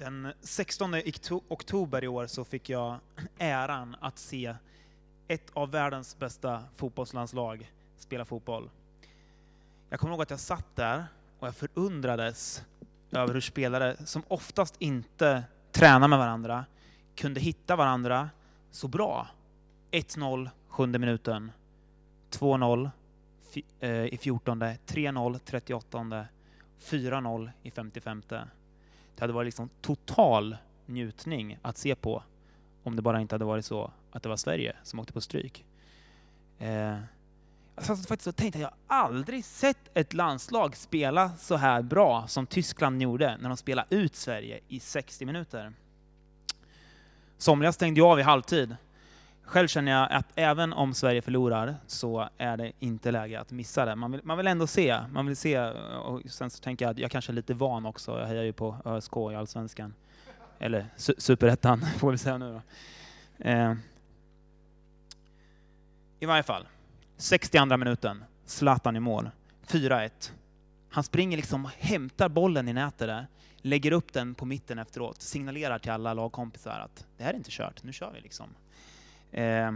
Den 16 oktober i år så fick jag äran att se ett av världens bästa fotbollslandslag spela fotboll. Jag kommer ihåg att jag satt där och jag förundrades över hur spelare som oftast inte tränar med varandra kunde hitta varandra så bra. 1-0 sjunde minuten, 2-0 eh, i 14, 3-0 38, 4-0 i 55. Det hade varit liksom total njutning att se på om det bara inte hade varit så att det var Sverige som åkte på stryk. Eh, jag satt faktiskt och tänkte att jag aldrig sett ett landslag spela så här bra som Tyskland gjorde när de spelade ut Sverige i 60 minuter. Somliga stängde ju av i halvtid. Själv känner jag att även om Sverige förlorar så är det inte läge att missa det. Man vill, man vill ändå se. Man vill se och sen så tänker jag att jag kanske är lite van också. Jag hejar ju på ÖSK i Allsvenskan. Eller su Superettan får vi säga nu då. Eh. I varje fall, 62 minuten, Zlatan i mål. 4-1. Han springer liksom och hämtar bollen i nätet där, lägger upp den på mitten efteråt, signalerar till alla lagkompisar att det här är inte kört, nu kör vi liksom. Eh,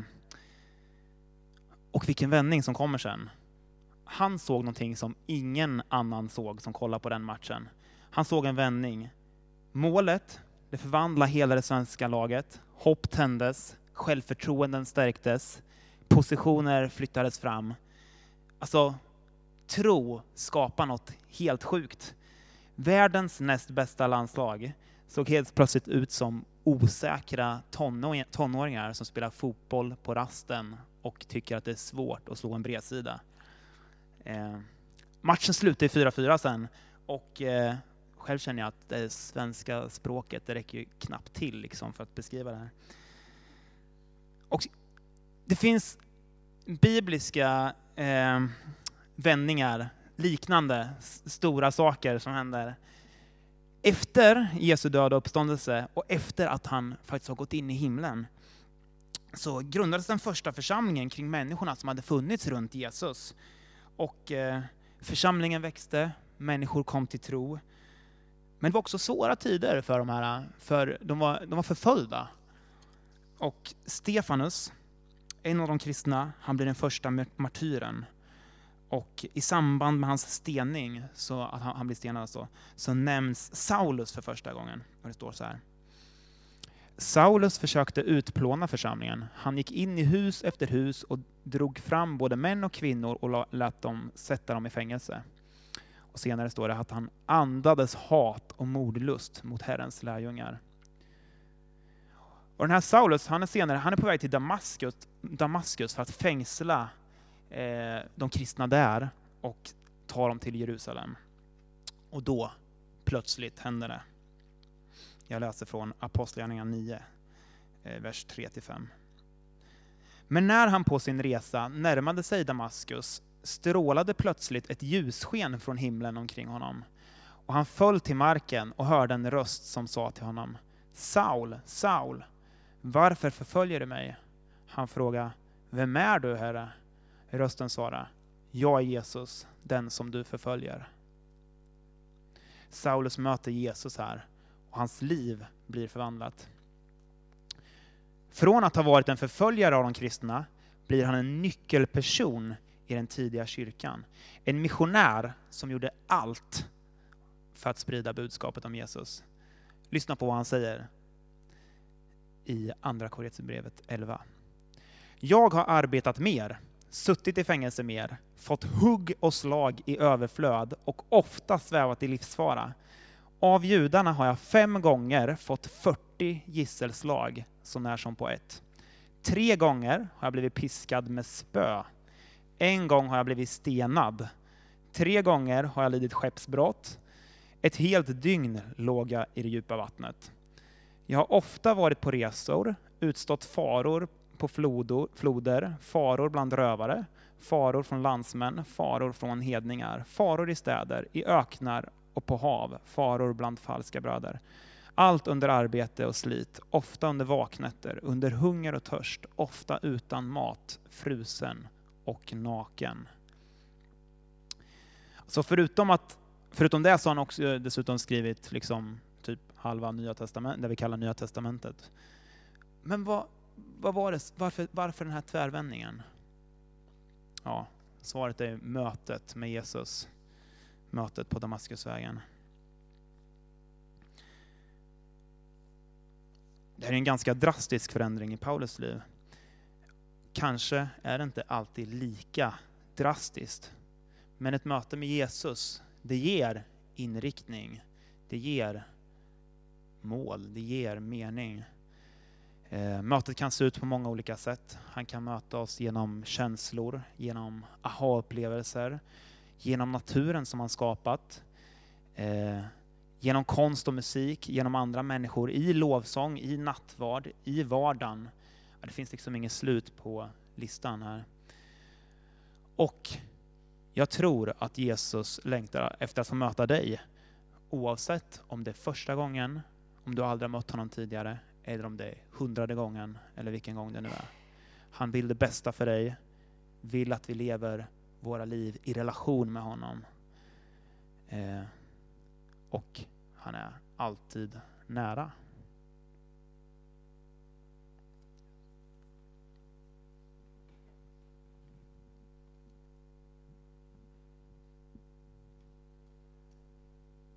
och vilken vändning som kommer sen. Han såg någonting som ingen annan såg som kollade på den matchen. Han såg en vändning. Målet, det förvandlade hela det svenska laget. Hopp tändes, självförtroenden stärktes, positioner flyttades fram. Alltså, tro skapar något helt sjukt. Världens näst bästa landslag såg helt plötsligt ut som osäkra tonåringar som spelar fotboll på rasten och tycker att det är svårt att slå en bredsida. Eh, matchen slutade i 4-4 sen och eh, själv känner jag att det svenska språket, det räcker ju knappt till liksom för att beskriva det här. Och det finns bibliska eh, vändningar, liknande stora saker som händer efter Jesu död och uppståndelse och efter att han faktiskt har gått in i himlen så grundades den första församlingen kring människorna som hade funnits runt Jesus. Och eh, församlingen växte, människor kom till tro. Men det var också svåra tider för de här, för de var, de var förföljda. Och Stefanus, en av de kristna, han blir den första martyren. Och i samband med hans stening, så att han, han blir stenad alltså, så nämns Saulus för första gången. Och det står så här. Saulus försökte utplåna församlingen. Han gick in i hus efter hus och drog fram både män och kvinnor och lät dem sätta dem i fängelse. Och senare står det att han andades hat och mordlust mot Herrens lärjungar. Och den här Saulus, han är senare han är på väg till Damaskus, Damaskus för att fängsla eh, de kristna där och ta dem till Jerusalem. Och då, plötsligt, händer det. Jag läser från Apostlagärningarna 9, eh, vers 3-5. Men när han på sin resa närmade sig Damaskus strålade plötsligt ett ljussken från himlen omkring honom. Och han föll till marken och hörde en röst som sa till honom Saul, Saul, varför förföljer du mig? Han frågade, vem är du, Herre? Rösten svarade, jag är Jesus, den som du förföljer. Saulus möter Jesus här och hans liv blir förvandlat. Från att ha varit en förföljare av de kristna blir han en nyckelperson i den tidiga kyrkan. En missionär som gjorde allt för att sprida budskapet om Jesus. Lyssna på vad han säger i Andra Korinthierbrevet 11. Jag har arbetat mer suttit i fängelse mer, fått hugg och slag i överflöd och ofta svävat i livsfara. Av judarna har jag fem gånger fått 40 gisselslag, så när som på ett. Tre gånger har jag blivit piskad med spö. En gång har jag blivit stenad. Tre gånger har jag lidit skeppsbrott. Ett helt dygn låg jag i det djupa vattnet. Jag har ofta varit på resor, utstått faror på flodor, floder, faror bland rövare, faror från landsmän, faror från hedningar, faror i städer, i öknar och på hav, faror bland falska bröder. Allt under arbete och slit, ofta under vaknätter, under hunger och törst, ofta utan mat, frusen och naken. Så förutom, att, förutom det så har han också dessutom skrivit liksom typ halva nya testamentet, det vi kallar nya testamentet. Men vad, vad var det, varför, varför den här tvärvändningen? Ja, svaret är mötet med Jesus. Mötet på Damaskusvägen. Det här är en ganska drastisk förändring i Paulus liv. Kanske är det inte alltid lika drastiskt. Men ett möte med Jesus, det ger inriktning. Det ger mål, det ger mening. Eh, mötet kan se ut på många olika sätt. Han kan möta oss genom känslor, genom aha-upplevelser, genom naturen som han skapat, eh, genom konst och musik, genom andra människor, i lovsång, i nattvard, i vardagen. Det finns liksom inget slut på listan här. Och jag tror att Jesus längtar efter att få möta dig, oavsett om det är första gången, om du aldrig har mött honom tidigare, eller om det är hundrade gången, eller vilken gång det nu är. Han vill det bästa för dig, vill att vi lever våra liv i relation med honom. Eh, och han är alltid nära.